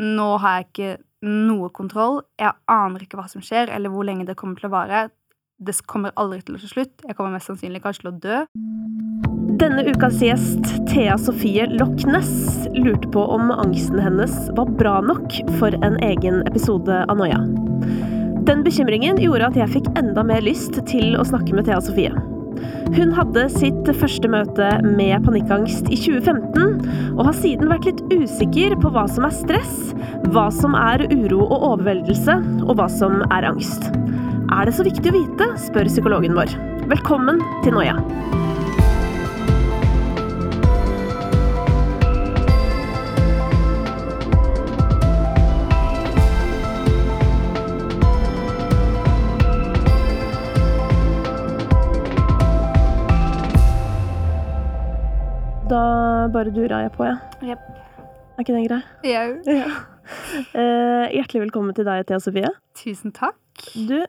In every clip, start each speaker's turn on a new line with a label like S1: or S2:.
S1: nå har jeg ikke noe kontroll. Jeg aner ikke hva som skjer, eller hvor lenge det kommer til å vare. Det kommer aldri til å ta slutt. Jeg kommer mest sannsynlig kanskje til å dø.
S2: Denne ukas gjest, Thea Sofie Loch lurte på om angsten hennes var bra nok for en egen episode av Noia. Den bekymringen gjorde at jeg fikk enda mer lyst til å snakke med Thea Sofie. Hun hadde sitt første møte med panikkangst i 2015, og har siden vært litt usikker på hva som er stress, hva som er uro og overveldelse, og hva som er angst. Er det så viktig å vite, spør psykologen vår. Velkommen til Noia. Da bare dura jeg på, jeg. Ja.
S1: Yep.
S2: Er ikke det grei?
S1: Jau.
S2: Ja. Uh, hjertelig velkommen til deg, Thea Sofie.
S1: Tusen takk.
S2: Du,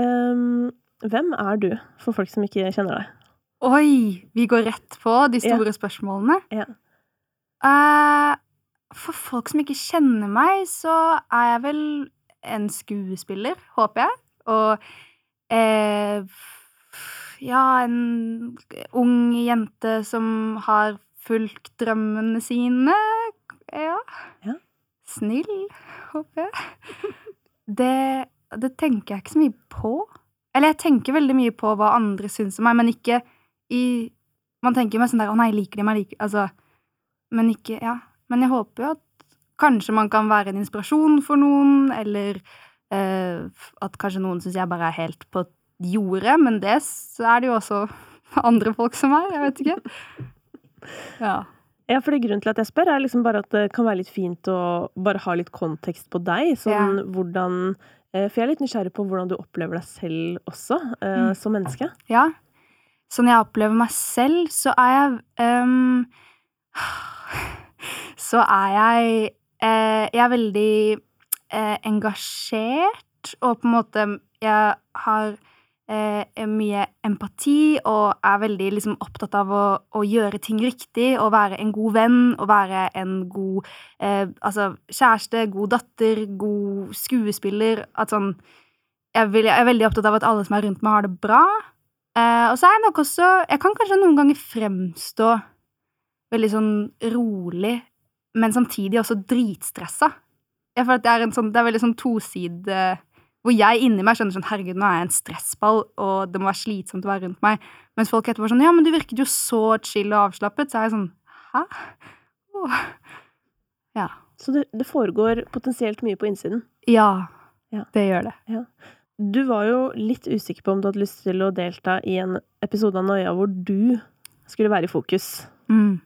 S2: um, hvem er du, for folk som ikke kjenner deg?
S1: Oi! Vi går rett på de store spørsmålene.
S2: Ja.
S1: Uh, for folk som ikke kjenner meg, så er jeg vel en skuespiller, håper jeg. Og uh, ja, en ung jente som har fulgt drømmene sine. Ja.
S2: Ja.
S1: Snill, håper jeg. Det, det tenker jeg ikke så mye på. Eller jeg tenker veldig mye på hva andre syns om meg, men ikke i Man tenker jo mest sånn der 'Å nei, liker de meg?' Liker, altså, men ikke Ja. Men jeg håper jo at kanskje man kan være en inspirasjon for noen, eller eh, at kanskje noen syns jeg bare er helt på jordet, men det er det jo også andre folk som er. Jeg vet ikke. Ja.
S2: Ja, fordi Grunnen til at jeg spør, er liksom bare at det kan være litt fint å bare ha litt kontekst på deg. Sånn hvordan eh, For jeg er litt nysgjerrig på hvordan du opplever deg selv også, eh,
S1: Mm.
S2: som menneske.
S1: ja. Sånn jeg opplever meg selv, så er jeg um, Så er jeg eh, Jeg er veldig eh, engasjert, og på en måte Jeg har mye empati og er veldig liksom, opptatt av å, å gjøre ting riktig og være en god venn og være en god eh, altså, kjæreste, god datter, god skuespiller. At sånn jeg, vil, jeg er veldig opptatt av at alle som er rundt meg, har det bra. Eh, og så er jeg nok også Jeg kan kanskje noen ganger fremstå veldig sånn rolig, men samtidig også dritstressa. Jeg føler at det er, en sånn, det er veldig sånn toside Hvor jeg inni meg skjønner sånn Herregud, nå er jeg en stressball, og det må være slitsomt å være rundt meg. Mens folk etterpå er sånn Ja, men du virket jo så chill og avslappet. Så er jeg sånn Hæ? Oh. Ja.
S2: Så det, det foregår potensielt mye på innsiden.
S1: Ja.
S2: Ja.
S1: Det gjør det.
S2: Du var jo litt usikker på om du hadde lyst til å delta i en episode av Noia hvor du skulle være i fokus.
S1: Mm.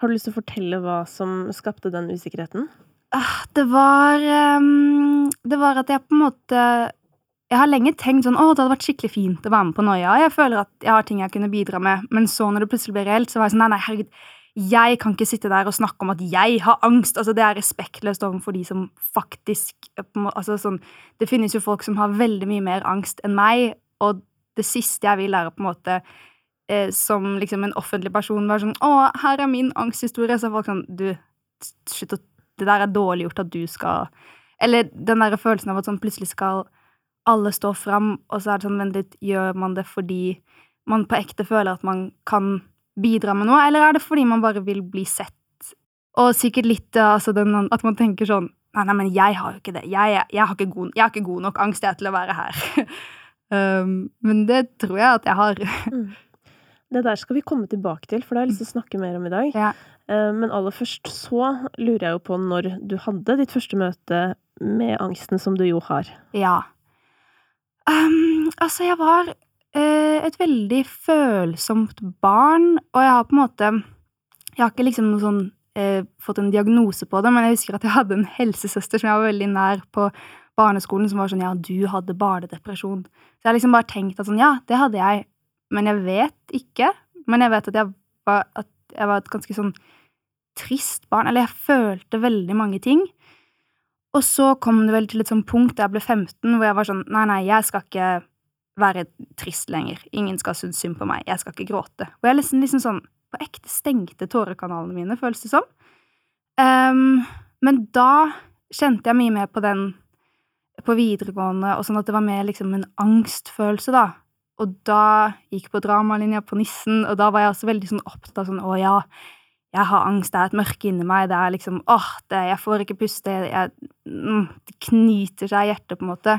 S2: Har du lyst til å fortelle hva som skapte den usikkerheten?
S1: Ah, Det var ehm, Det var at jeg på en måte Jeg har lenge tenkt sånn Å, det hadde vært skikkelig fint å være med på Noia. Jeg føler at jeg har ting jeg kunne bidra med. Men så når det plutselig ble reelt, så var jeg sånn Nei, nei, herregud. Jeg kan ikke sitte der og snakke om at jeg har angst. Altså, det er respektløst overfor de som faktisk eh, altså, sånn, Det finnes jo folk som har veldig mye mer angst enn meg, og det siste jeg vil, er på en måte eh, som liksom en offentlig person være sånn 'Å, her er min angsthistorie.' Så er folk sånn Du, slutt å Det der er dårlig gjort at du skal Eller den der følelsen av at sånn plutselig skal alle stå fram, og så er det sånn Vent litt, gjør man det fordi man på ekte føler at man kan bidra med noe, eller er det fordi man bare vil bli sett? Og sikkert litt eh, altså den, at man tenker sånn Nei, nei, men jeg har jo ikke det. Jeg, jeg, har, ikke god, jeg har ikke god nok angst jeg, til å være her. um, men det tror jeg at jeg har.
S2: Det der skal vi komme tilbake til, for det har jeg lyst til å snakke mer om i dag.
S1: Ja.
S2: Eh, Men aller først så lurer jeg jo på når du hadde ditt første møte med angsten som du jo har.
S1: Ja. Um, altså, jeg var uh, et veldig følsomt barn, og jeg har på en måte Jeg har ikke liksom noe sånn uh, fått en diagnose på det, men jeg husker at jeg hadde en helsesøster som jeg var veldig nær på barneskolen, som var sånn Ja, du hadde barnedepresjon. Så jeg har liksom bare tenkt at sånn Ja, det hadde jeg, men jeg vet ikke. Men jeg vet at jeg var, at jeg var et ganske sånn trist barn. Eller jeg følte veldig mange ting. Og så kom det vel til et sånt punkt da jeg ble 15, hvor jeg var sånn Nei, nei, jeg skal ikke være trist lenger. Ingen skal synes synd på meg. Jeg skal ikke gråte. Og jeg liksom, liksom sånn På ekte stengte tårekanalene mine, føles det som. Um, men da kjente jeg mye mer på den på videregående, og sånn at det var mer liksom en angstfølelse, da. Og da gikk på dramalinja på Nissen, og da var jeg også veldig sånn opptatt av sånn Å ja, jeg har angst, det er et mørke inni meg, det er liksom åh, det, jeg får ikke puste, jeg, mm, det knyter seg i hjertet, på en måte.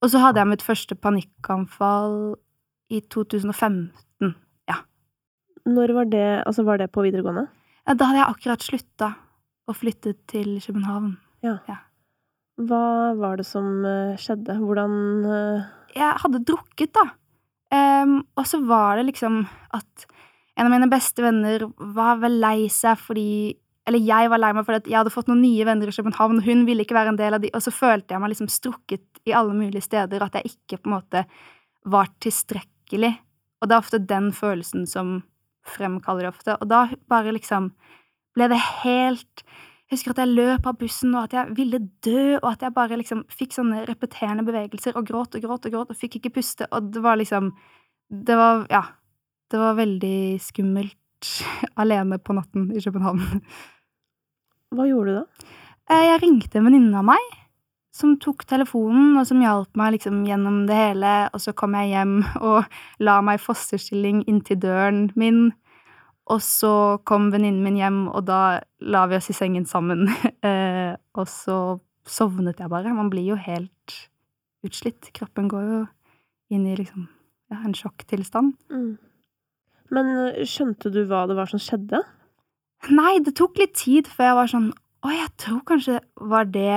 S1: Og så hadde jeg mitt første panikkanfall i 2015. Ja.
S2: Når var det Altså, var det på videregående?
S1: ja da hadde jeg akkurat slutta og flyttet til København. Ja.
S2: Hva var det som eh, skjedde? Hvordan eh,
S1: jeg hadde drukket, da. Um, og så var det liksom at en av mine beste venner var vel lei seg fordi Eller jeg var lei meg fordi jeg hadde fått noen nye venner i København, og hun ville ikke være en del av de, og så følte jeg meg liksom strukket i alle mulige steder, at jeg ikke på en måte var tilstrekkelig. Og det er ofte den følelsen som fremkaller det ofte. Og da bare liksom ble det helt Jeg husker at jeg løp av bussen, og at jeg ville dø, og at jeg bare liksom fikk sånne repeterende bevegelser og gråt og gråt og gråt og fikk ikke puste, og det var liksom Det var Ja. Det var veldig skummelt alene på natten i København.
S2: Hva gjorde du da?
S1: Eh, Jeg ringte en venninne av meg som tok telefonen, og som hjalp meg liksom gjennom det hele, og så kom jeg hjem og la meg i fosterstilling inntil døren min. Og så kom venninnen min hjem, og da la vi oss i sengen sammen. Eh, og så sovnet jeg bare. Man blir jo helt utslitt. Kroppen går jo inn i liksom ja, en sjokktilstand.
S2: Men eh, skjønte du hva det var som skjedde?
S1: Nei, det tok litt tid før jeg var sånn Å, jeg tror kanskje det var det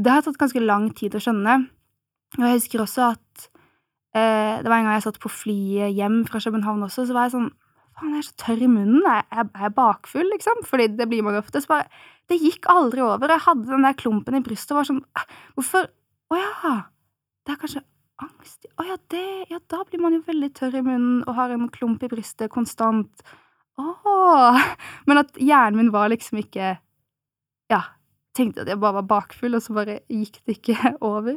S1: Det har tatt ganske lang tid å skjønne. Og jeg husker også at eh, det var en gang jeg satt på flyet hjem fra København også, så var jeg sånn Faen, jeg er så tørr i munnen. Er jeg, er bakfull, liksom? Fordi det blir man jo ofte. Så bare Det gikk aldri over. Jeg hadde den der klumpen i brystet og var sånn «Eh, Hvorfor Å ja. Det er kanskje angst Å ja, det Ja, da blir man jo veldig tørr i munnen og har en klump i brystet konstant. Å Men at hjernen min var liksom ikke Ja. Tenkte at jeg bare var bakfull, og så bare gikk det ikke over.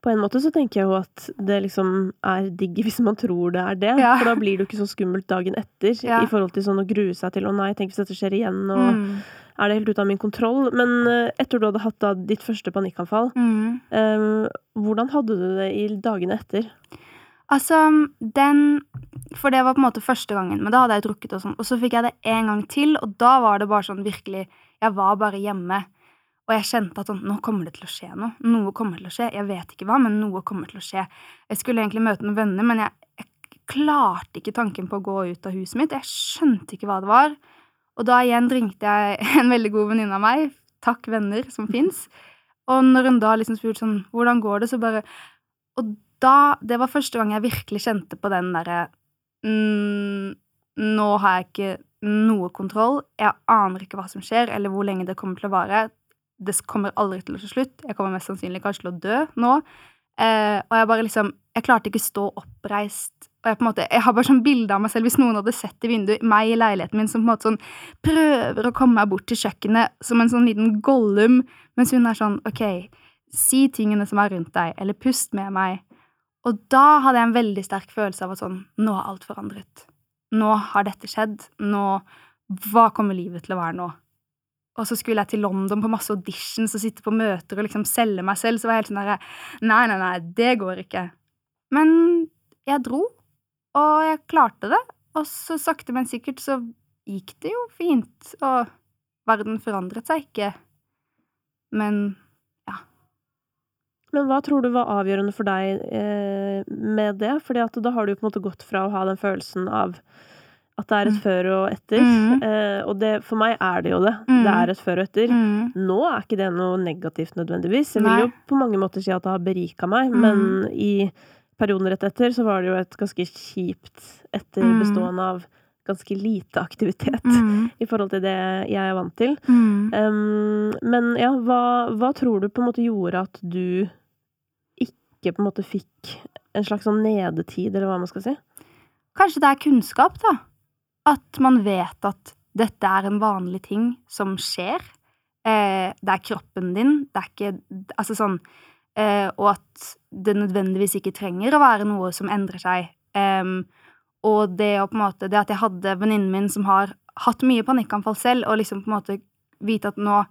S2: På en måte så tenker jeg jo at det liksom er digg hvis man tror det er det,
S1: Ja.
S2: for da blir det jo ikke så skummelt dagen etter
S1: Ja.
S2: i forhold til sånn å grue seg til 'å nei, tenk hvis dette skjer igjen', og
S1: Mm.
S2: Er det helt ute av min kontroll? Men eh, etter du hadde hatt da ditt første panikkanfall,
S1: Mm.
S2: eh, hvordan hadde du det i dagene etter?
S1: Altså, den For det var på en måte første gangen, men da hadde jeg drukket og sånn. Og så fikk jeg det en gang til, og da var det bare sånn virkelig Jeg var bare hjemme. Og jeg kjente at sånn, nå kommer det til å skje noe. Noe kommer til å skje. Jeg vet ikke hva, men noe kommer til å skje. Jeg skulle egentlig møte noen venner, men jeg, jeg klarte ikke tanken på å gå ut av huset mitt. Jeg skjønte ikke hva det var. Og da igjen ringte jeg en veldig god venninne av meg. Takk, venner som fins. Og når hun da liksom spurte sånn Hvordan går det? Så bare Og da Det var første gang jeg virkelig kjente på den derre mm, Nå har jeg ikke noe kontroll. Jeg aner ikke hva som skjer, eller hvor lenge det kommer til å vare. Det kommer aldri til å ta slutt. Jeg kommer mest sannsynlig kanskje til å dø nå. Eh, og jeg bare liksom Jeg klarte ikke stå oppreist. Og jeg på en måte Jeg har bare sånn bilde av meg selv hvis noen hadde sett i vinduet, meg i leiligheten min som på en måte sånn prøver å komme meg bort til kjøkkenet som en sånn liten gollum, mens hun er sånn OK, si tingene som er rundt deg, eller pust med meg. Og da hadde jeg en veldig sterk følelse av at sånn Nå har alt forandret. Nå har dette skjedd. Nå Hva kommer livet til å være nå? Og så skulle jeg til London på masse auditions og sitte på møter og liksom selge meg selv. Så var jeg helt sånn derre Nei, nei, nei, det går ikke. Men jeg dro, og jeg klarte det. Og så sakte, men sikkert så gikk det jo fint, og verden forandret seg ikke. Men ja.
S2: Men hva tror du var avgjørende for deg eh, med det? Fordi at da har du jo på en måte gått fra å ha den følelsen av at det er et
S1: Mm.
S2: før og etter.
S1: Mm.
S2: Eh, og det, for meg er det jo det.
S1: Mm.
S2: Det er et før og etter.
S1: mm,
S2: Nå er ikke det noe negativt nødvendigvis. Jeg vil
S1: Nei.
S2: jo på mange måter si at det har berika meg,
S1: Mm.
S2: men i perioden rett etter så var det jo et ganske kjipt etter
S1: Mm.
S2: bestående av ganske lite aktivitet
S1: mm,
S2: i forhold til det jeg er vant til.
S1: mm.
S2: Um, men ja, hva, hva tror du på en måte gjorde at du ikke på en måte fikk en slags sånn nedetid, eller hva man skal si?
S1: Kanskje det er kunnskap, da. At man vet at dette er en vanlig ting som skjer. Eh, det er kroppen din. Det er ikke Altså sånn Og at det nødvendigvis ikke trenger å være noe som endrer seg. Og det å på en måte Det at jeg hadde venninnen min som har hatt mye panikkanfall selv, og liksom på en måte vite at nå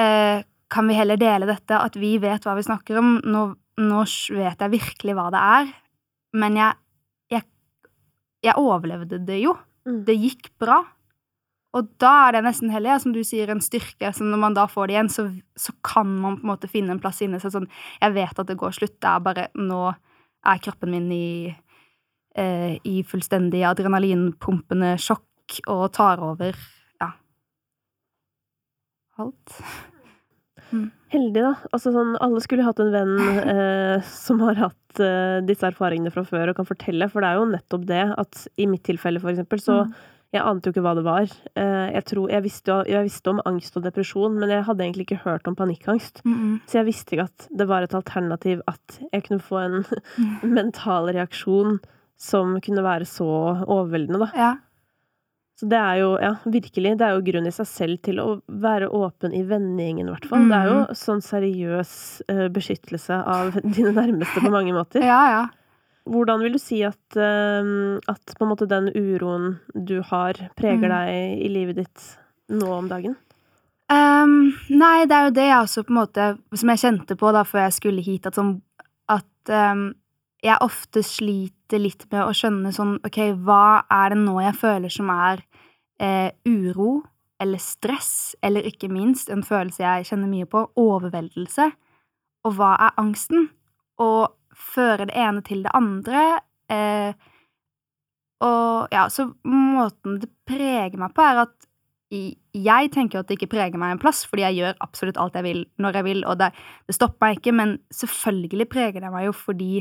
S1: eh, kan vi heller dele dette, at vi vet hva vi snakker om. Nå, nå vet jeg virkelig hva det er, men jeg, jeg, jeg overlevde det jo.
S2: Mm.
S1: Det gikk bra. Og da er det nesten heller, som du sier, en styrke. Så når man da får det igjen, så, så kan man på en måte finne en plass inni seg. Sånn, jeg vet at det går slutt. Det er bare Nå er kroppen min i, eh, i fullstendig adrenalinpumpende sjokk og tar over. Ja. Alt.
S2: Heldig, da. Altså, sånn, alle skulle hatt en venn eh, som har hatt eh, disse erfaringene fra før og kan fortelle, for det er jo nettopp det at i mitt tilfelle, for eksempel, så
S1: Mm.
S2: Jeg ante jo ikke hva det var. Eh, jeg, tror, jeg, visste jeg visste om angst og depresjon, men jeg hadde egentlig ikke hørt om panikkangst.
S1: Mm -hmm.
S2: Så jeg visste ikke at det var et alternativ at jeg kunne få en mental reaksjon som kunne være så overveldende, da.
S1: Ja.
S2: Så det er jo, ja, virkelig, det er jo grunn i seg selv til å være åpen i vennegjengen, i hvert fall. Det er jo sånn seriøs eh, beskyttelse av dine nærmeste på mange måter.
S1: ja, ja.
S2: Hvordan vil du si at, eh, at måte den uroen du har, preger
S1: Mm.
S2: deg i livet ditt nå om dagen?
S1: Um, nei, det er jo det jeg også på en måte Som jeg kjente på da før jeg skulle hit, at, sånn, at um, jeg ofte sliter litt med å skjønne sånn OK, hva er det nå jeg føler som er eh, uro eller stress, eller ikke minst en følelse jeg kjenner mye på, overveldelse? Og hva er angsten? Og føre det ene til det andre. Eh, og ja, så måten det preger meg på, er at jeg tenker at det ikke preger meg en plass, fordi jeg gjør absolutt alt jeg vil når jeg vil, og det, det stopper meg ikke, men selvfølgelig preger det meg jo fordi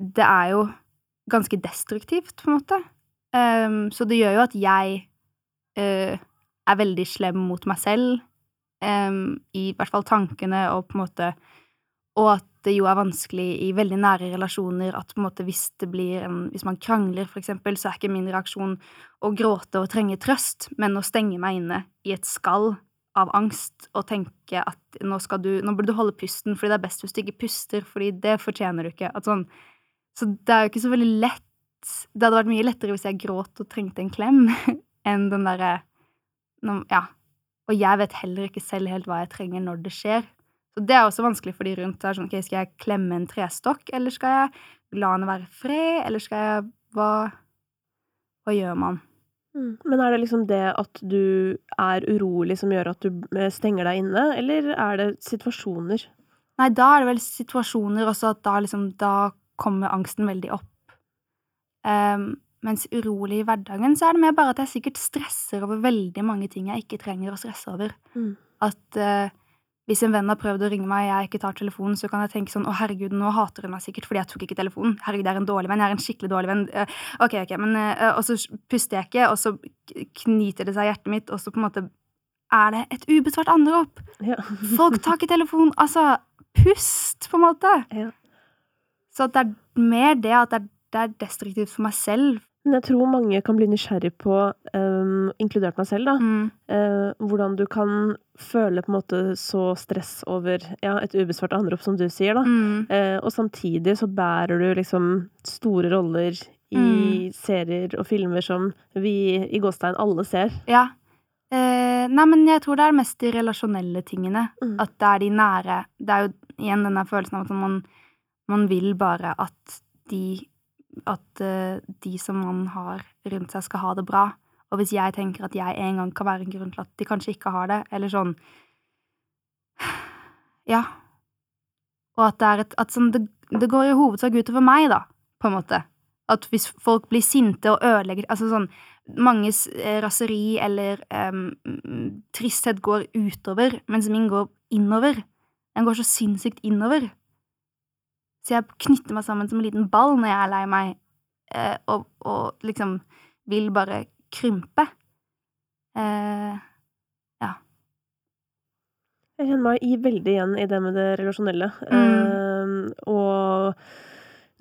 S1: det er jo ganske destruktivt, på en måte. Um, så det gjør jo at jeg uh, er veldig slem mot meg selv, um, i hvert fall tankene, og på en måte Og at det jo er vanskelig i veldig nære relasjoner at på en måte hvis det blir en Hvis man krangler, for eksempel, så er ikke min reaksjon å gråte og trenge trøst, men å stenge meg inne i et skall av angst og tenke at nå skal du Nå burde du holde pusten, fordi det er best hvis du ikke puster, fordi det fortjener du ikke. At sånn Så det er jo ikke så veldig lett Det hadde vært mye lettere hvis jeg gråt og trengte en klem, enn den derre Ja. Og jeg vet heller ikke selv helt hva jeg trenger når det skjer. Så det er også vanskelig for de rundt. Er sånn, ok, Skal jeg klemme en trestokk, eller skal jeg la henne være fred, eller skal jeg Hva, hva gjør man?
S2: Men er det liksom det at du er urolig som gjør at du eh, stenger deg inne, eller er det situasjoner?
S1: Nei, da er det vel situasjoner også at da liksom Da kommer angsten veldig opp. Um, mens urolig i hverdagen så er det mer bare at jeg sikkert stresser over veldig mange ting jeg ikke trenger å stresse over.
S2: Mm.
S1: At eh, hvis en venn har prøvd å ringe meg, og jeg ikke tar telefonen, så kan jeg tenke sånn Å, herregud, nå hater hun meg sikkert fordi jeg tok ikke telefonen. Herregud, jeg er en dårlig venn. Jeg er en skikkelig dårlig venn. Eh, ok, ok, men eh, Og så puster jeg ikke, og så knyter det seg i hjertet mitt, og så på en måte er det et ubesvart anrop.
S2: Ja.
S1: Folk tar ikke telefonen. Altså, pust, på en måte.
S2: Ja.
S1: Så det er mer det at det er, det er destruktivt for meg selv.
S2: Men jeg tror mange kan bli nysgjerrig på, um, inkludert meg selv, da,
S1: Mm.
S2: uh, hvordan du kan føle på en måte så stress over ja, et ubesvart anrop, som du sier, da.
S1: Mm.
S2: Uh, og samtidig så bærer du liksom store roller i
S1: Mm.
S2: serier og filmer som vi i gåstein alle ser.
S1: Ja. Uh, nei, men jeg tror det er mest de relasjonelle tingene.
S2: Mm.
S1: At det er de nære. Det er jo igjen denne følelsen av at man, man vil bare at de At eh, de som man har rundt seg, skal ha det bra. Og hvis jeg tenker at jeg en gang kan være en grunn til at de kanskje ikke har det, eller sånn Ja. Og at det er et At sånn det, det går i hovedsak utover meg, da, på en måte. At hvis folk blir sinte og ødelegger Altså sånn Manges eh, raseri eller mm, tristhet går utover, mens min går innover. Den går så sinnssykt innover. Så jeg knytter meg sammen som en liten ball når jeg er lei meg, eh, og, og liksom vil bare krympe. Eh,
S2: Jeg kjenner meg i veldig igjen i det med det relasjonelle.
S1: Mm.
S2: Eh, og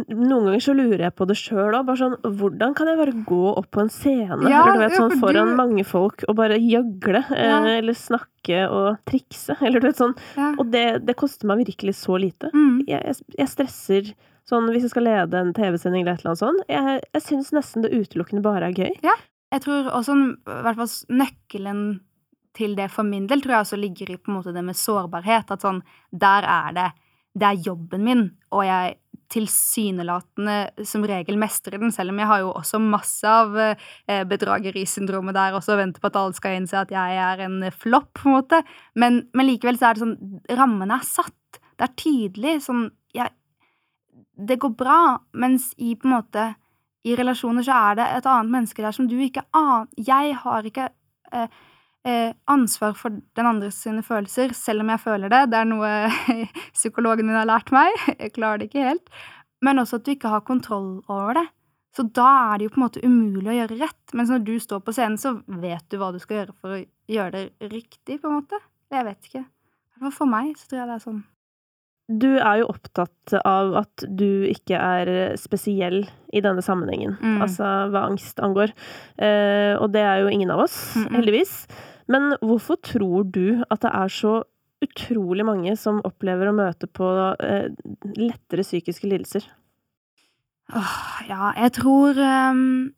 S2: noen ganger så lurer jeg på det sjøl òg. Sånn Hvordan kan jeg bare gå opp på en scene
S1: Ja,
S2: eller du vet,
S1: ja,
S2: sånn
S1: for
S2: foran
S1: du-
S2: mange folk og bare gjøgle? eh,
S1: Ja.
S2: Eller snakke og trikse? Eller du vet sånn.
S1: ja.
S2: Og det, det koster meg virkelig så lite.
S1: Mm.
S2: Jeg, jeg, stresser sånn hvis jeg skal lede en TV-sending eller et eller annet sånt. Jeg, jeg syns nesten det utelukkende bare er gøy.
S1: Jeg tror også i hvert fall nøkkelen til det for min del tror jeg også ligger i på en måte det med sårbarhet. At sånn, der er det Det er jobben min, og jeg tilsynelatende som regel mestrer den, selv om jeg har jo også masse av eh, bedragerisyndromet der også, og venter på at alle skal innse at jeg er en flopp, på en måte. Men, men, likevel så er det sånn Rammene er satt. Det er tydelig. Sånn jeg, Det går bra, mens i på en måte i relasjoner så er det et annet menneske der som du ikke aner Jeg har ikke eh, ansvar for den andres sine følelser, selv om jeg føler det. Det er noe psykologen min har lært meg. Jeg klarer det ikke helt. Men også at du ikke har kontroll over det. Så da er det jo på en måte umulig å gjøre rett. Mens når du står på scenen, så vet du hva du skal gjøre for å gjøre det riktig, på en måte. Jeg vet ikke. For meg så tror jeg det er sånn.
S2: Du er jo opptatt av at du ikke er spesiell i denne sammenhengen, mm. altså hva angst angår. Eh, og det er jo ingen av oss, mm -mm. heldigvis. Men hvorfor tror du at det er så utrolig mange som opplever å møte på eh, lettere psykiske lidelser?
S1: Åh, ja, jeg tror um,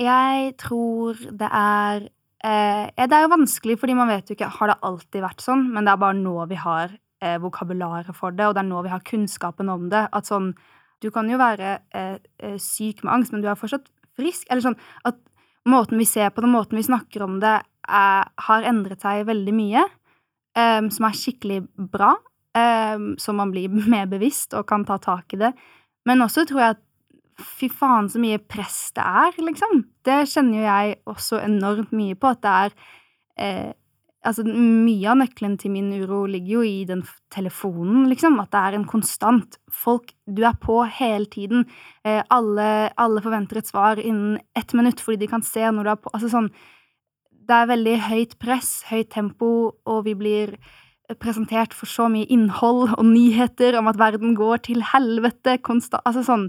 S1: Jeg tror det er eh, Det er jo vanskelig, fordi man vet jo ikke Har det alltid vært sånn? Men det er bare nå vi har eh, vokabularet for det, og det er nå vi har kunnskapen om det. At sånn Du kan jo være eh, eh syk med angst, men du er fortsatt frisk. Eller sånn at måten vi ser på det, måten vi snakker om det, er, har endret seg veldig mye. Um, som er skikkelig bra. Um, så man blir mer bevisst og kan ta tak i det. Men også tror jeg at fy faen så mye press det er, liksom. Det kjenner jo jeg også enormt mye på, at det er eh, Altså, mye av nøkkelen til min uro ligger jo i den telefonen, liksom. At det er en konstant. Folk Du er på hele tiden. Eh, alle, alle, forventer et svar innen ett minutt fordi de kan se når du er på Altså sånn det er veldig høyt press, høyt tempo, og vi blir presentert for så mye innhold og nyheter om at verden går til helvete konstant Altså sånn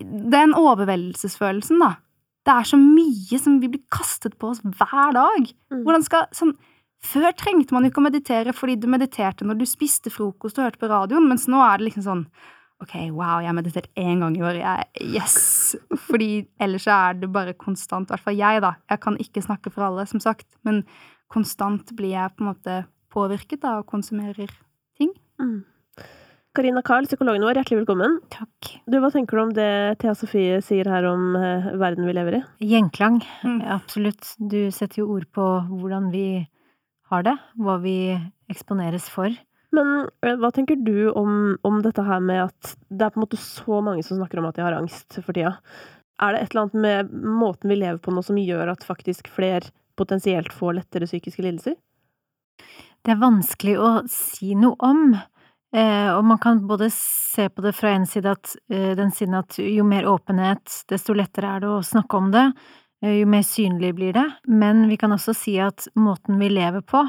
S1: Den overveldelsesfølelsen, da. Det er så mye som vi blir kastet på oss hver dag. Mm. Hvordan skal sånn Før trengte man jo ikke å meditere fordi du mediterte når du spiste frokost og hørte på radioen, mens nå er det liksom sånn Ok, wow, jeg har meditert én gang i år. Jeg, yes! Fordi ellers er det bare konstant, i hvert fall jeg, da. Jeg kan ikke snakke for alle, som sagt, men konstant blir jeg på en måte påvirket da, og konsumerer ting. Mm.
S2: Karina Karl, psykologen vår, hjertelig velkommen.
S3: Takk.
S2: Du, Hva tenker du om det Thea Sofie sier her om eh, verden vi lever i?
S3: Gjenklang. Mm. Absolutt. Du setter jo ord på hvordan vi har det, hva vi eksponeres for.
S2: Men eh, hva tenker du om, om, dette her med at det er på en måte så mange som snakker om at de har angst for tida? Er det et eller annet med måten vi lever på nå som gjør at faktisk flere potensielt får lettere psykiske lidelser?
S3: Det er vanskelig å si noe om. Eh, og man kan både se på det fra en side at eh, den siden at jo mer åpenhet, desto lettere er det å snakke om det, jo mer synlig blir det. Men vi kan også si at måten vi lever på,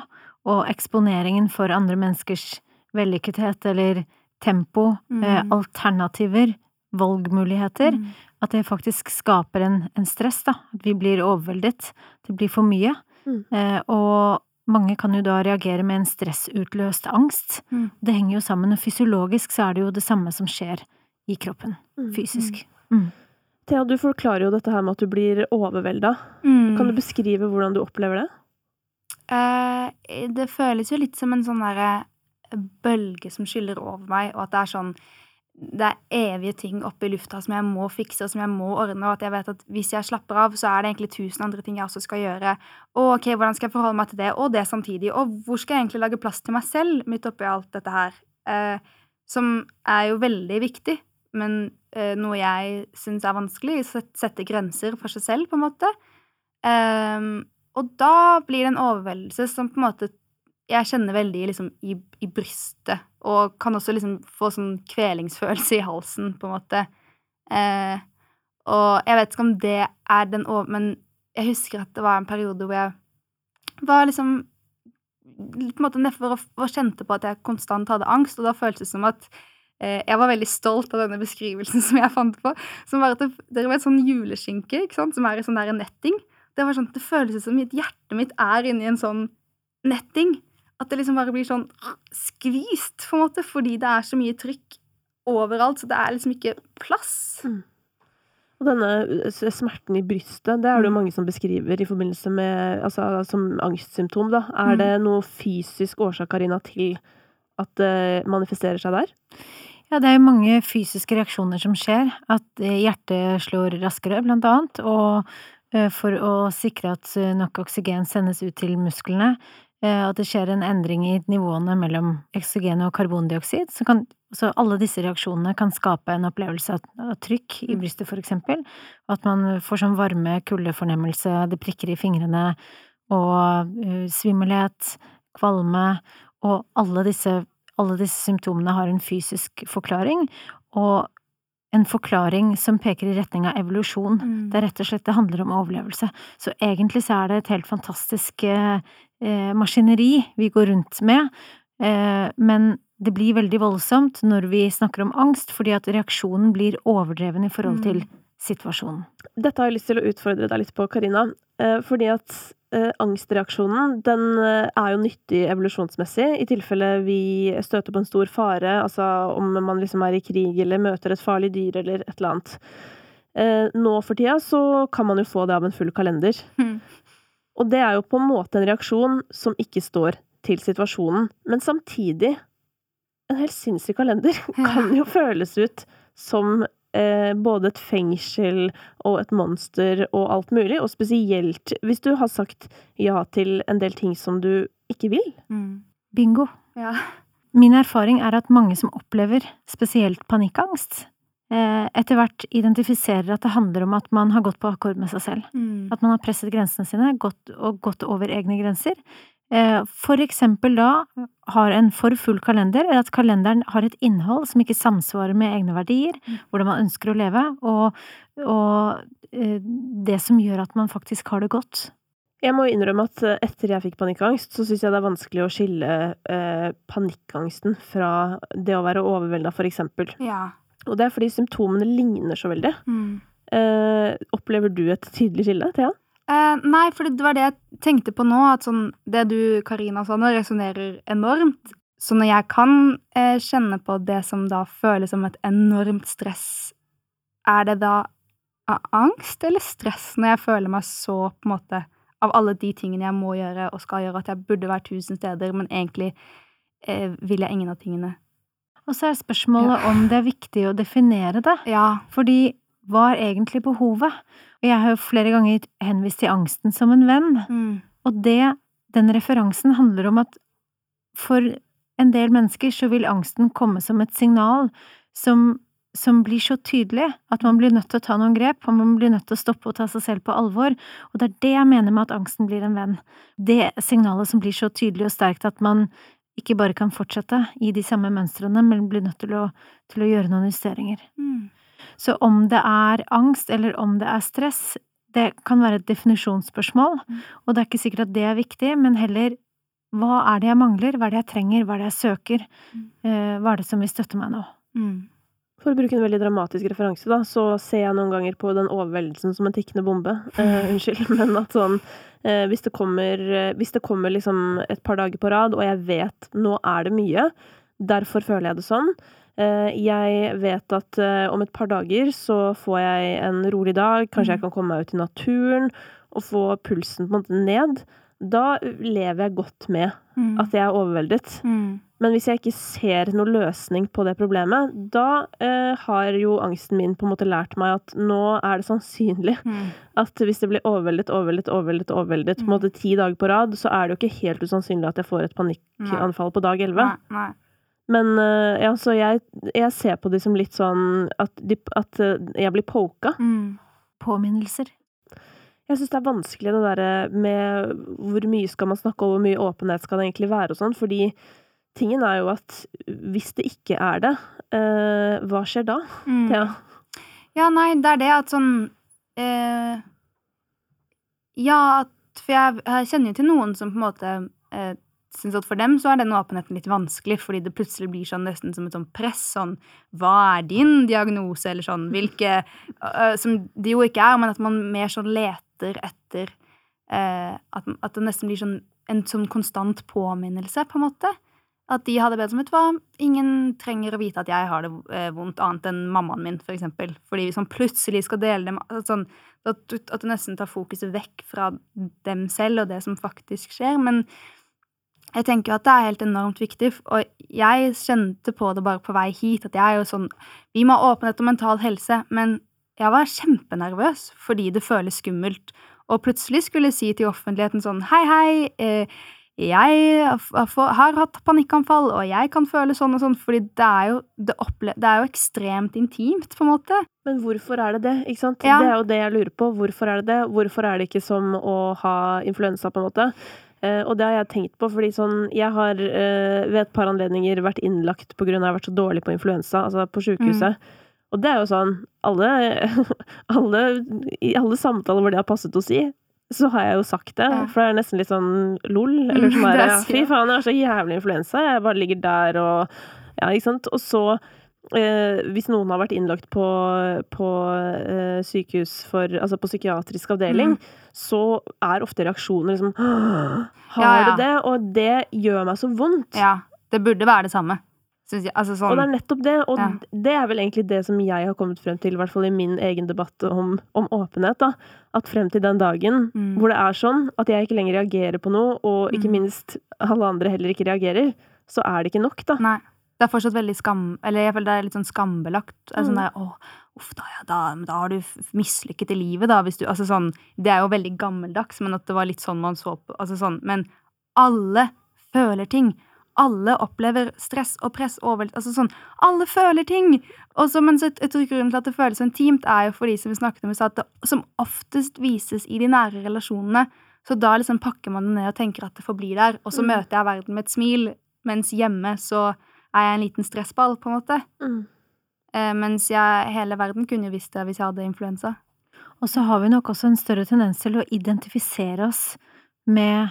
S3: og eksponeringen for andre menneskers vellykkethet eller tempo, mm. eh, alternativer, valgmuligheter, mm. at det faktisk skaper en, en, stress, da. At vi blir overveldet. Det blir for mye. Mm. Eh, og mange kan jo da reagere med en stressutløst angst. Mm. Det henger jo sammen, og fysiologisk så er det jo det samme som skjer i kroppen. Mm. Fysisk. Mm.
S2: Thea, du forklarer jo dette her med at du blir overvelda. Kan du beskrive hvordan du opplever det?
S1: Uh, det føles jo litt som en sånn derre bølge som skyller over meg, og at det er sånn det er evige ting oppe i lufta som jeg må fikse og som jeg må ordne, og at jeg vet at hvis jeg slapper av, så er det egentlig tusen andre ting jeg også skal gjøre. Og ok, hvordan skal jeg forholde meg til det, og det samtidig? Og hvor skal jeg egentlig lage plass til meg selv midt oppi alt dette her? Eh, som er jo veldig viktig, men eh, noe jeg syns er vanskelig. Sette grenser for seg selv, på en måte. Um, og da blir det en overveldelse som på en måte jeg kjenner veldig liksom, i, i, brystet, og kan også liksom få sånn kvelingsfølelse i halsen, på en måte. Eh, og jeg vet ikke om det er den over... Men jeg husker at det var en periode hvor jeg var liksom på en måte nedfor og, kjente på at jeg konstant hadde angst, og da føltes det som at jeg var veldig stolt av denne beskrivelsen som jeg fant på, som var at det, det var et sånn juleskinke, ikke sant, som er i sånn der netting. Det var sånn, det føles som at hjertet mitt er inni en sånn netting. At det liksom bare blir sånn skvist, på en måte, fordi det er så mye trykk overalt, så det er liksom ikke plass. Mm.
S2: Og denne smerten i brystet, det er det jo
S1: Mm.
S2: mange som beskriver i forbindelse med Altså som angstsymptom, da. Er
S1: Mm.
S2: det noe fysisk årsak, Karina, til at det manifesterer seg der?
S3: Ja, det er jo mange fysiske reaksjoner som skjer. At eh, hjertet slår raskere, blant annet. Og eh, for å sikre at eh, nok oksygen sendes ut til musklene, at det skjer en endring i nivåene mellom oksygen og karbondioksid, så kan så alle disse reaksjonene kan skape en opplevelse av, av trykk i
S1: Mm.
S3: brystet, for eksempel. At man får sånn varme, kuldefornemmelse, det prikker i fingrene, og svimmelhet, kvalme, og alle disse alle disse symptomene har en fysisk forklaring, og en forklaring som peker i retning av evolusjon.
S1: Mm.
S3: Det er rett og slett, det handler om overlevelse. Så egentlig så er det et helt fantastisk eh, eh, maskineri vi går rundt med, eh, men det blir veldig voldsomt når vi snakker om angst, fordi at reaksjonen blir overdreven i forhold
S1: Mm.
S3: til situasjonen.
S2: Dette har jeg lyst til å utfordre deg litt på, Karina. Eh, fordi at eh, angstreaksjonen, den eh, er jo nyttig evolusjonsmessig, i tilfelle vi støter på en stor fare, altså om man liksom er i krig eller møter et farlig dyr eller et eller annet. Eh, nå for tida så kan man jo få det av en full kalender.
S1: Mm.
S2: Og det er jo på en måte en reaksjon som ikke står til situasjonen, men samtidig En helt sinnssyk kalender kan jo føles ut som eh, både et fengsel og et monster og alt mulig, og spesielt hvis du har sagt ja til en del ting som du ikke vil.
S1: Mm.
S3: Bingo!
S1: Ja.
S3: Min erfaring er at mange som opplever spesielt panikkangst, eh, etter hvert identifiserer at det handler om at man har gått på akkord med seg selv.
S1: Mm.
S3: At man har presset grensene sine, gått, og gått over egne grenser. Eh, For eksempel da har en for full kalender, eller at kalenderen har et innhold som ikke samsvarer med egne verdier,
S1: Mm.
S3: hvordan man ønsker å leve, og, og eh, det som gjør at man faktisk har det godt.
S2: Jeg må innrømme at eh, etter jeg fikk panikkangst, så syns jeg det er vanskelig å skille eh, panikkangsten fra det å være overvelda, for eksempel.
S1: Ja.
S2: Og det er fordi symptomene ligner så veldig.
S1: Mm.
S2: Eh, opplever du et tydelig skille, Thea?
S1: Eh, nei, for det var det jeg tenkte på nå, at sånn Det du, Karina, sa nå, resonnerer enormt. Så når jeg kan eh, kjenne på det som da føles som et enormt stress, er det da av angst eller stress når jeg føler meg så på en måte Av alle de tingene jeg må gjøre og skal gjøre, at jeg burde være tusen steder, men egentlig eh, vil jeg ingen av tingene.
S3: Og så er spørsmålet om det er viktig å definere det.
S1: Ja.
S3: Fordi hva er egentlig behovet? Og jeg har jo flere ganger henvist til angsten som en venn.
S1: Mm.
S3: Og det, den referansen handler om at for en del mennesker så vil angsten komme som et signal som, som blir så tydelig at man blir nødt til å ta noen grep, og man blir nødt til å stoppe og ta seg selv på alvor. Og det er det jeg mener med at angsten blir en venn. Det signalet som blir så tydelig og sterkt at man ikke bare kan fortsette i de samme mønstrene, men blir nødt til å, til å gjøre noen justeringer.
S1: Mm.
S3: Så om det er angst eller om det er stress, det kan være et definisjonsspørsmål,
S1: Mm.
S3: og det er ikke sikkert at det er viktig, men heller hva er det jeg mangler, hva er det jeg trenger, hva er det jeg søker,
S1: Mm.
S3: eh, hva er det som vil støtte meg nå?
S1: Mm.
S2: For å bruke en veldig dramatisk referanse, da, så ser jeg noen ganger på den overveldelsen som en tikkende bombe. Eh, unnskyld, men at sånn eh, Hvis det kommer, eh, hvis det kommer liksom et par dager på rad, og jeg vet nå er det mye, derfor føler jeg det sånn. Eh, jeg vet at eh, om et par dager så får jeg en rolig dag, kanskje jeg kan komme meg ut i naturen og få pulsen på en måte ned. Da lever jeg godt med
S1: Mm.
S2: at jeg er overveldet.
S1: Mm.
S2: Men hvis jeg ikke ser noen løsning på det problemet, da eh, har jo angsten min på en måte lært meg at nå er det sannsynlig
S1: Mm.
S2: at hvis det blir overveldet, overveldet, overveldet, overveldet på en måte ti dager på rad, så er det jo ikke helt usannsynlig at jeg får et panikkanfall på dag elleve.
S1: Nei, nei.
S2: Men eh, ja, så jeg, jeg ser på de som litt sånn at, de, at eh, jeg blir poka.
S1: Mm.
S3: Påminnelser.
S2: Jeg syns det er vanskelig det derre med hvor mye skal man snakke og hvor mye åpenhet skal det egentlig være og sånn, fordi tingen er jo at hvis det ikke er det, eh, hva skjer da?
S1: Mm.
S2: Ja.
S1: Ja, nei, det er det at sånn eh, Ja, at For jeg, jeg kjenner jo til noen som på en måte eh, syns at for dem så er den åpenheten litt vanskelig, fordi det plutselig blir sånn nesten som et sånn press. Sånn Hva er din diagnose? Eller sånn hvilke uh, Som det jo ikke er, men at man mer sånn leter etter uh, at, at det nesten blir sånn en sånn konstant påminnelse, på en måte. At de hadde bedt som et hva, ingen trenger å vite at jeg har det vondt, annet enn mammaen min, for eksempel. Fordi hvis man plutselig skal dele det med sånn, at, at det nesten tar fokuset vekk fra dem selv og det som faktisk skjer. Men jeg tenker at det er helt enormt viktig, og jeg kjente på det bare på vei hit, at jeg er jo sånn Vi må ha åpenhet om mental helse, men jeg var kjempenervøs fordi det føles skummelt. Og plutselig skulle jeg si til offentligheten sånn Hei, hei. Eh, jeg har hatt panikkanfall, og jeg kan føle sånn og sånn, fordi det er jo, det det er jo ekstremt intimt, på en måte.
S2: Men hvorfor er det det, ikke sant? Ja. Det er jo det jeg lurer på. Hvorfor er det det? Hvorfor er det ikke som å ha influensa, på en måte? Eh, og det har jeg tenkt på, fordi sånn Jeg har eh, ved et par anledninger vært innlagt at jeg har vært så dårlig på influensa, altså på sjukehuset. Mm. Og det er jo sånn alle, alle, I alle samtaler hvor det har passet å si, så har jeg jo sagt det, ja. for det er nesten litt sånn lol. Eller sånn ja, fy faen, jeg har så jævlig influensa, jeg bare ligger der og Ja, ikke sant. Og så, eh, hvis noen har vært innlagt på, på eh, sykehus for Altså på psykiatrisk avdeling, mm. så er ofte reaksjoner liksom Har ja, ja. det det? Og det gjør meg så vondt.
S1: Ja. Det burde være det samme. Altså sånn,
S2: og det er nettopp det, og ja. det er vel egentlig det som jeg har kommet frem til, i hvert fall i min egen debatt om, om åpenhet, da. At frem til den dagen mm. hvor det er sånn at jeg ikke lenger reagerer på noe, og ikke mm. minst alle andre heller ikke reagerer, så er det ikke nok, da.
S1: Nei. Det er fortsatt veldig skam... Eller jeg føler det er litt sånn skambelagt. Mm. Sånn der, å, uff da, ja, da, da, har du mislykket i livet, da, hvis du Altså sånn Det er jo veldig gammeldags, men at det var litt sånn man så på Altså sånn Men alle føler ting alle opplever stress og press Over, altså sånn, Alle føler ting! Og så, men så jeg tror grunnen til at det føles intimt, er jo for de som vi snakket om, at det som oftest vises i de nære relasjonene. Så da liksom pakker man det ned og tenker at det forblir der, og så mm. møter jeg verden med et smil, mens hjemme så er jeg en liten stressball, på en måte. Mm. Eh, mens jeg, hele verden kunne jo visst det hvis jeg hadde influensa.
S3: Og så har vi nok også en større tendens til å identifisere oss med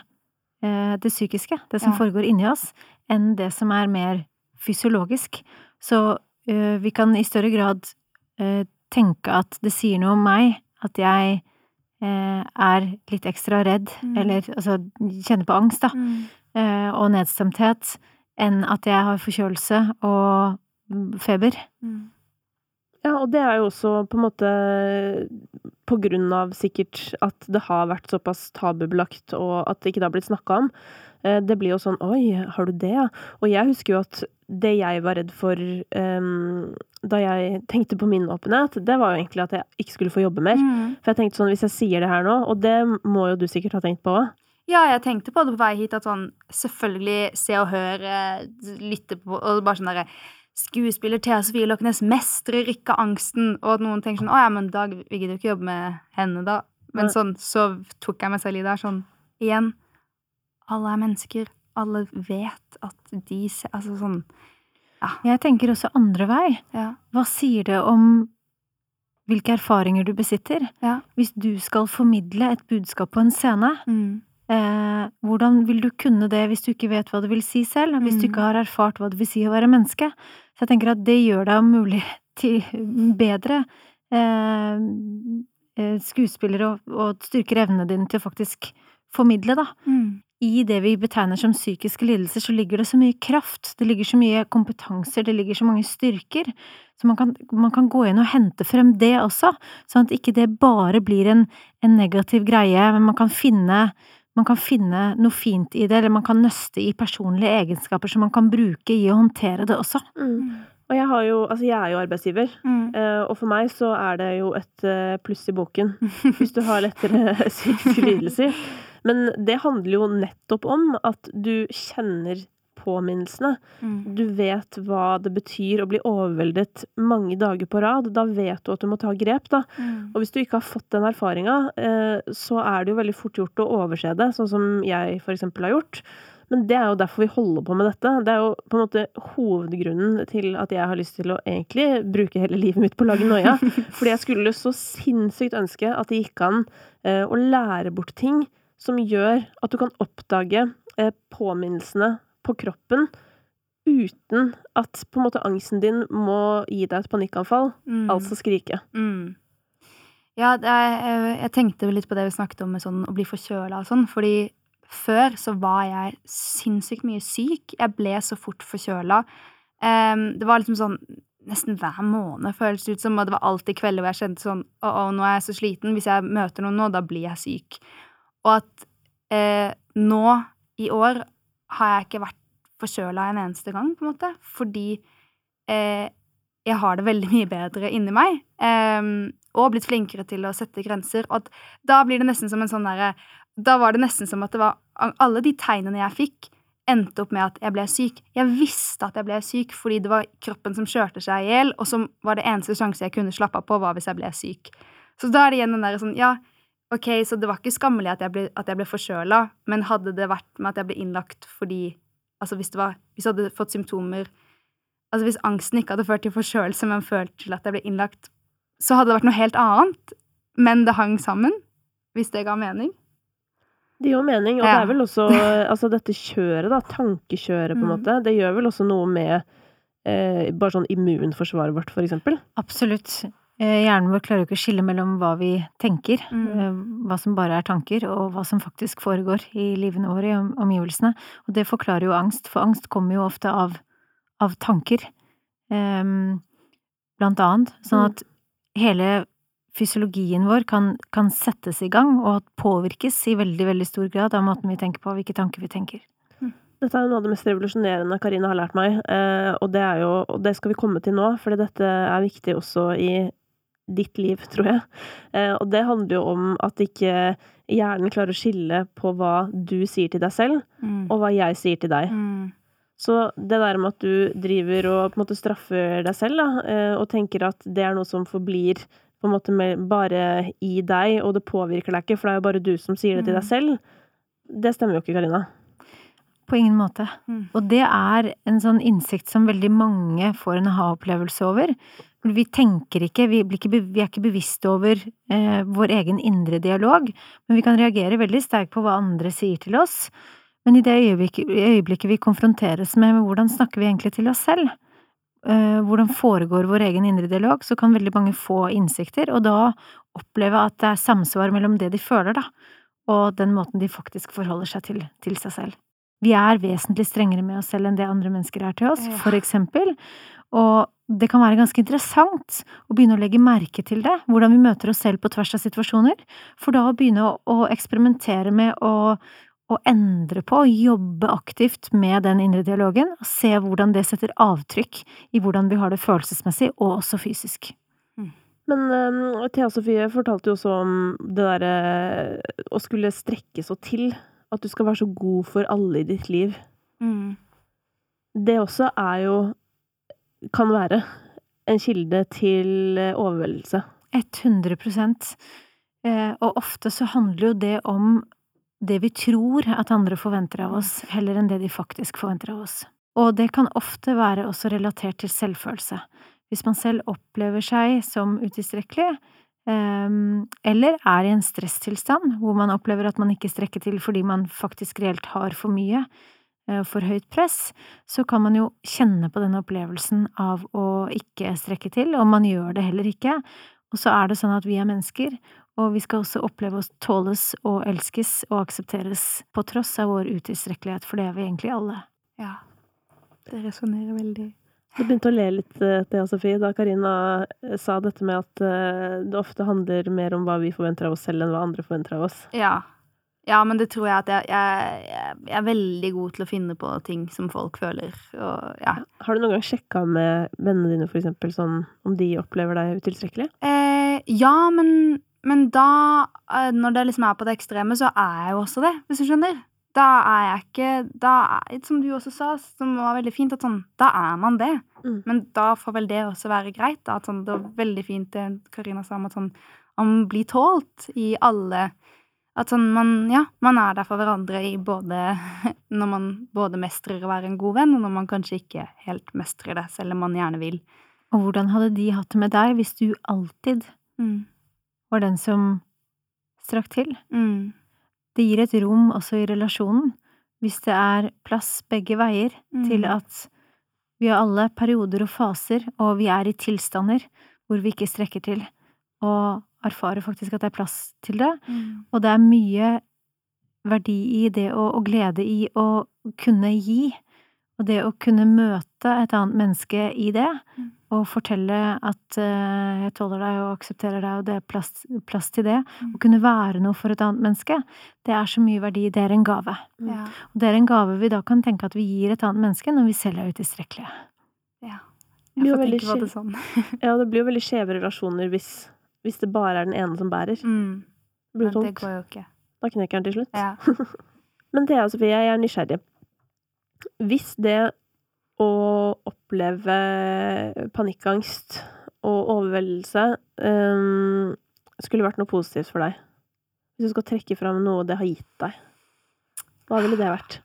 S3: Eh, det psykiske, det som ja. foregår inni oss, enn det som er mer fysiologisk. Så eh, vi kan i større grad uh, tenke at det sier noe om meg at jeg uh, er litt ekstra redd, mm. eller altså kjenner på angst, da, mm. og nedstemthet, enn at jeg har forkjølelse og feber. Mm.
S2: Ja, og det er jo også på en måte på grunn av sikkert at det har vært såpass tabubelagt, og at det ikke har blitt snakka om. Eh, det blir jo sånn Oi, har du det, ja? Og jeg husker jo at det jeg var redd for um, da jeg tenkte på min åpenhet, det var jo egentlig at jeg ikke skulle få jobbe mer. Mm. For jeg tenkte sånn, hvis jeg sier det her nå, og det må jo du sikkert ha tenkt på òg.
S1: Ja, jeg tenkte på det på vei hit, at sånn selvfølgelig se og høre, lytte på Og bare sånn derre skuespiller Thea Sofie Lokenes mestrer ikke angsten, og at noen tenker sånn 'Å ja, men da vi gidder jo ikke jobbe med henne, da'. Men sånn, så tok jeg meg selv i det. Sånn, igjen Alle er mennesker. Alle vet at de ser Altså sånn
S3: ja. Jeg tenker også andre vei. Ja. Hva sier det om hvilke erfaringer du besitter? Ja. Hvis du skal formidle et budskap på en scene, mm. Eh, hvordan vil du kunne det hvis du ikke vet hva det vil si selv, hvis du ikke mm. har erfart hva det vil si å være menneske? Så jeg tenker at det gjør deg om mulig til bedre eh, eh, skuespiller og, og, styrker evnene dine til å faktisk formidle, da. Mm. I det vi betegner som psykiske lidelser, så ligger det så mye kraft, det ligger så mye kompetanser, det ligger så mange styrker. Så man kan, man kan gå inn og hente frem det også, sånn at ikke det bare blir en, en negativ greie, men man kan finne man kan finne noe fint i det, eller man kan nøste i personlige egenskaper som man kan bruke i å håndtere det også. Mm.
S2: Og jeg har jo, altså jeg er jo arbeidsgiver, mm. Eh, og for meg så er det jo et eh, pluss i boken hvis du har lettere psykiske lidelser. Men det handler jo nettopp om at du kjenner påminnelsene. Mm. Du vet hva det betyr å bli overveldet mange dager på rad. Da vet du at du må ta grep, da. Mm. Og hvis du ikke har fått den erfaringa, eh, så er det jo veldig fort gjort å overse det, sånn som jeg eksempel har gjort. Men det er jo derfor vi holder på med dette. Det er jo på en måte hovedgrunnen til at jeg har lyst til å egentlig bruke hele livet mitt på å lage noia. Fordi jeg skulle så sinnssykt ønske at det gikk an eh, å lære bort ting som gjør at du kan oppdage eh, påminnelsene på kroppen uten at på en måte angsten din må gi deg et panikkanfall, mm. altså skrike. Mm.
S1: Ja, er, jeg tenkte litt på det vi snakket om med sånn å bli forkjøla og sånn, fordi før så var jeg sinnssykt mye syk. Jeg ble så fort forkjøla. Um, det var liksom sånn nesten hver måned, føles det ut som, og det var alltid kvelder hvor jeg kjente sånn Å, å, nå er jeg så sliten. Hvis jeg møter noen nå, da blir jeg syk. Og at eh, nå i år har jeg ikke vært forkjøla en eneste gang, på en måte, fordi eh, jeg har det veldig mye bedre inni meg. Eh, og blitt flinkere til å sette grenser. Og at da blir det nesten som en sånn derre Da var det nesten som at det var Alle de tegnene jeg fikk, endte opp med at jeg ble syk. Jeg visste at jeg ble syk fordi det var kroppen som kjørte seg i hjel, og som var det eneste sjanse jeg kunne slappe av på, var hvis jeg ble syk. Så da er det igjen den derre sånn Ja, ok, så det var ikke skammelig at jeg ble, at jeg ble forkjøla, men hadde det vært med at jeg ble innlagt fordi Altså hvis det var Hvis jeg hadde fått symptomer Altså hvis angsten ikke hadde ført til forkjølelse, men ført til at jeg ble innlagt, så hadde det vært noe helt annet. Men det hang sammen. Hvis det ga mening.
S2: Det jo mening, og
S1: Ja.
S2: det er vel også Altså dette kjøret, da, tankekjøret, på en
S1: Mm.
S2: måte, det gjør vel også noe med eh, bare sånn immunforsvaret vårt, for eksempel.
S3: Absolutt. Eh, Hjernen vår klarer jo ikke å skille mellom hva vi tenker,
S1: Mm.
S3: eh, hva som bare er tanker, og hva som faktisk foregår i livene våre, i omgivelsene. Og det forklarer jo angst, for angst kommer jo ofte av, av tanker, um, blant annet. Sånn
S2: Mm.
S3: at hele fysiologien vår kan, kan settes i gang, og påvirkes i veldig, veldig stor grad av måten vi tenker på, hvilke tanker vi tenker.
S2: Dette er noe av det mest revolusjonerende Karina har lært meg, eh, og det er jo Og det skal vi komme til nå, fordi dette er viktig også i ditt liv, tror jeg. Eh, og det handler jo om at ikke hjernen klarer å skille på hva du sier til deg selv,
S1: Mm.
S2: og hva jeg sier til deg.
S1: Mm.
S2: Så det der med at du driver og på en måte straffer deg selv, da, eh, og tenker at det er noe som forblir på en måte med, bare i deg, og det påvirker deg ikke, for det er jo bare du som sier det til deg
S1: Mm.
S2: selv, det stemmer jo ikke, Karina.
S3: På ingen måte.
S1: Mm.
S3: Og det er en sånn innsikt som veldig mange får en ha-opplevelse over. Vi tenker ikke, vi, blir ikke, vi er ikke bevisst over eh, vår egen indre dialog, men vi kan reagere veldig sterkt på hva andre sier til oss. Men i det øyeblikket, øyeblikket vi konfronteres med, med hvordan snakker vi egentlig til oss selv, eh, hvordan foregår vår egen indre dialog, så kan veldig mange få innsikter, og da oppleve at det er samsvar mellom det de føler, da, og den måten de faktisk forholder seg til, til seg selv. Vi er vesentlig strengere med oss selv enn det andre mennesker er til oss, for eksempel. Og det kan være ganske interessant å begynne å legge merke til det, hvordan vi møter oss selv på tvers av situasjoner, for da å begynne å, å eksperimentere med å, å endre på, jobbe aktivt med den indre dialogen, og se hvordan det setter avtrykk i hvordan vi har det følelsesmessig, og også fysisk.
S2: Men um, Thea Sofie fortalte jo også om det derre å skulle strekke så til. At du skal være så god for alle i ditt liv.
S1: Mm.
S2: Det også er jo Kan være en kilde til eh, overveldelse.
S3: 100 eh, Og ofte så handler jo det om det vi tror at andre forventer av oss, heller enn det de faktisk forventer av oss. Og det kan ofte være også relatert til selvfølelse. Hvis man selv opplever seg som utilstrekkelig, eh, eller er i en stresstilstand hvor man opplever at man ikke strekker til fordi man faktisk reelt har for mye, for høyt press, så kan man jo kjenne på den opplevelsen av å ikke strekke til, og man gjør det heller ikke. Og så er det sånn at vi er mennesker, og vi skal også oppleve å tåles og elskes og aksepteres på tross av vår utilstrekkelighet, for det er vi egentlig alle.
S1: Ja. Det resonnerer veldig.
S2: Du begynte å le litt, til Thea Sofie, da Karina eh, sa dette med at eh, det ofte handler mer om hva vi forventer av oss selv, enn hva andre forventer av oss.
S1: Ja. Ja, men det tror jeg at jeg, jeg, jeg, er veldig god til å finne på ting som folk føler, og ja.
S2: Har du noen gang sjekka med vennene dine, for eksempel, sånn om de opplever deg utilstrekkelig?
S1: Eh, ja, men, men da, eh, når det liksom er på det ekstreme, så er jeg jo også det, hvis du skjønner. Da er jeg ikke da Som du også sa, som var veldig fint, at sånn Da er man det.
S2: Mm.
S1: Men da får vel det også være greit. Da, at sånn, det var veldig fint det Karina sa om at sånn Om blir tålt i alle At sånn man Ja, man er der for hverandre i både Når man både mestrer å være en god venn, og når man kanskje ikke helt mestrer det, selv om man gjerne vil.
S3: Og hvordan hadde de hatt det med deg hvis du alltid
S1: Mm.
S3: var den som strakk til?
S1: Mm.
S3: Det gir et rom også i relasjonen, hvis det er plass begge veier til
S1: Mm.
S3: at vi har alle perioder og faser, og vi er i tilstander hvor vi ikke strekker til, og erfarer faktisk at det er plass til det.
S1: Mm.
S3: Og det er mye verdi i det å, og glede i å kunne gi. Og det å kunne møte et annet menneske i det,
S1: Mm.
S3: og fortelle at uh, jeg tåler deg og aksepterer deg, og det er plass, plass til det.
S1: Mm.
S3: Å kunne være noe for et annet menneske, det er så mye verdi. Det er en gave.
S1: Ja.
S3: Og det er en gave vi da kan tenke at vi gir et annet menneske når vi selv er utilstrekkelige.
S1: ja. Jeg får tenke på det sånn.
S2: Ja, det blir jo veldig skjeve relasjoner hvis, hvis det bare er den ene som bærer.
S1: Mm.
S2: Det blir
S1: Men det går jo ikke.
S2: Da knekker den til slutt.
S1: Ja.
S2: Men Thea og Sofie, jeg er nysgjerrig. Hvis det å oppleve panikkangst og overveldelse um, skulle vært noe positivt for deg, hvis du skal trekke fram noe det har gitt deg, hva ville det vært?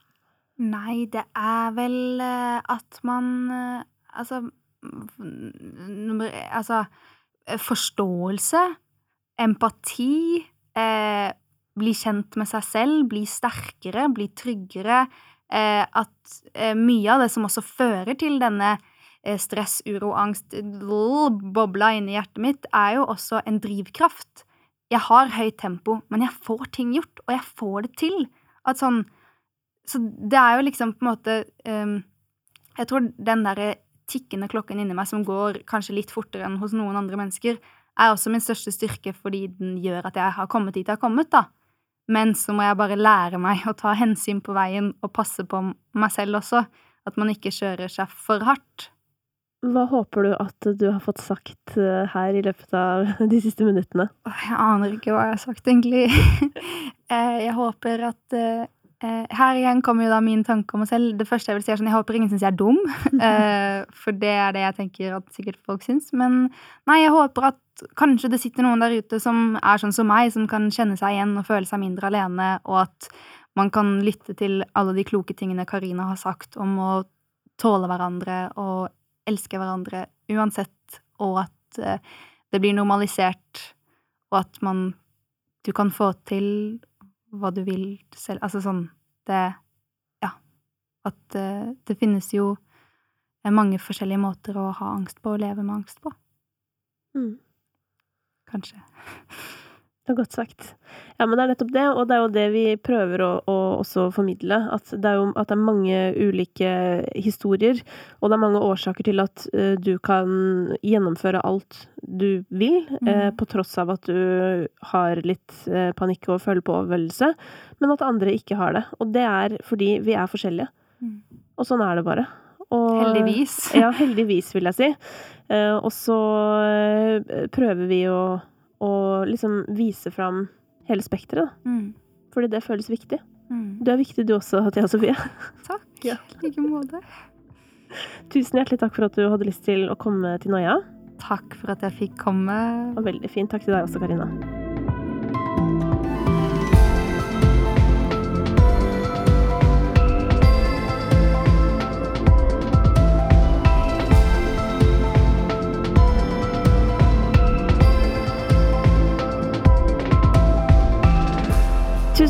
S1: Nei, det er vel eh, at man eh, Altså nummer Altså forståelse, empati, eh, bli kjent med seg selv, bli sterkere, bli tryggere. Eh, at eh, mye av det som også fører til denne eh, stress, uro, angst, bobla inni hjertet mitt, er jo også en drivkraft. Jeg har høyt tempo, men jeg får ting gjort, og jeg får det til. At sånn så det er jo liksom på en måte um, Jeg tror den derre tikkende klokken inni meg som går kanskje litt fortere enn hos noen andre mennesker, er også min største styrke fordi den gjør at jeg har kommet dit jeg har kommet, da. Men så må jeg bare lære meg å ta hensyn på veien og passe på meg selv også. At man ikke kjører seg for hardt.
S2: Hva håper du at du har fått sagt eh, her i løpet av de siste minuttene?
S1: Jeg aner ikke hva jeg har sagt, egentlig. Eh, jeg håper at eh, Her igjen kommer jo da min tanke om meg selv. Det første jeg vil si, er sånn Jeg håper ingen syns jeg er dum. eh, for det er det jeg tenker at sikkert folk syns. Men nei, jeg håper at kanskje det sitter noen der ute som er sånn som meg, som kan kjenne seg igjen og føle seg mindre alene, og at man kan lytte til alle de kloke tingene Karina har sagt om å tåle hverandre og elske hverandre uansett, og at eh, det blir normalisert, og at man Du kan få til hva du vil selv Altså sånn Det Ja. At uh, det finnes jo eh, mange forskjellige måter å ha angst på og leve med angst på.
S2: Mm.
S1: Kanskje.
S2: Det er godt sagt. Ja, men det er nettopp det, og det er jo det vi prøver å, å også formidle. At det er jo at det er mange ulike historier, og det er mange årsaker til at uh, du kan gjennomføre alt du vil, mm.
S1: uh,
S2: på tross av at du har litt uh, panikk og føler på overveldelse, men at andre ikke har det. Og det er fordi vi er forskjellige.
S1: Mm.
S2: Og sånn er det bare. Og,
S1: Heldigvis.
S2: Ja, heldigvis, vil jeg si. Eh, og så eh, prøver vi å, å liksom vise fram hele spekteret, da.
S1: Mm.
S2: Fordi det føles viktig.
S1: Mm.
S2: Du er viktig du også, Thea Sofie.
S1: Takk.
S2: Ja.
S1: Like måte.
S2: Tusen hjertelig takk for at du hadde lyst til å komme til Noia.
S1: Takk for at jeg fikk komme.
S2: Og veldig fint. Takk til deg også, Karina.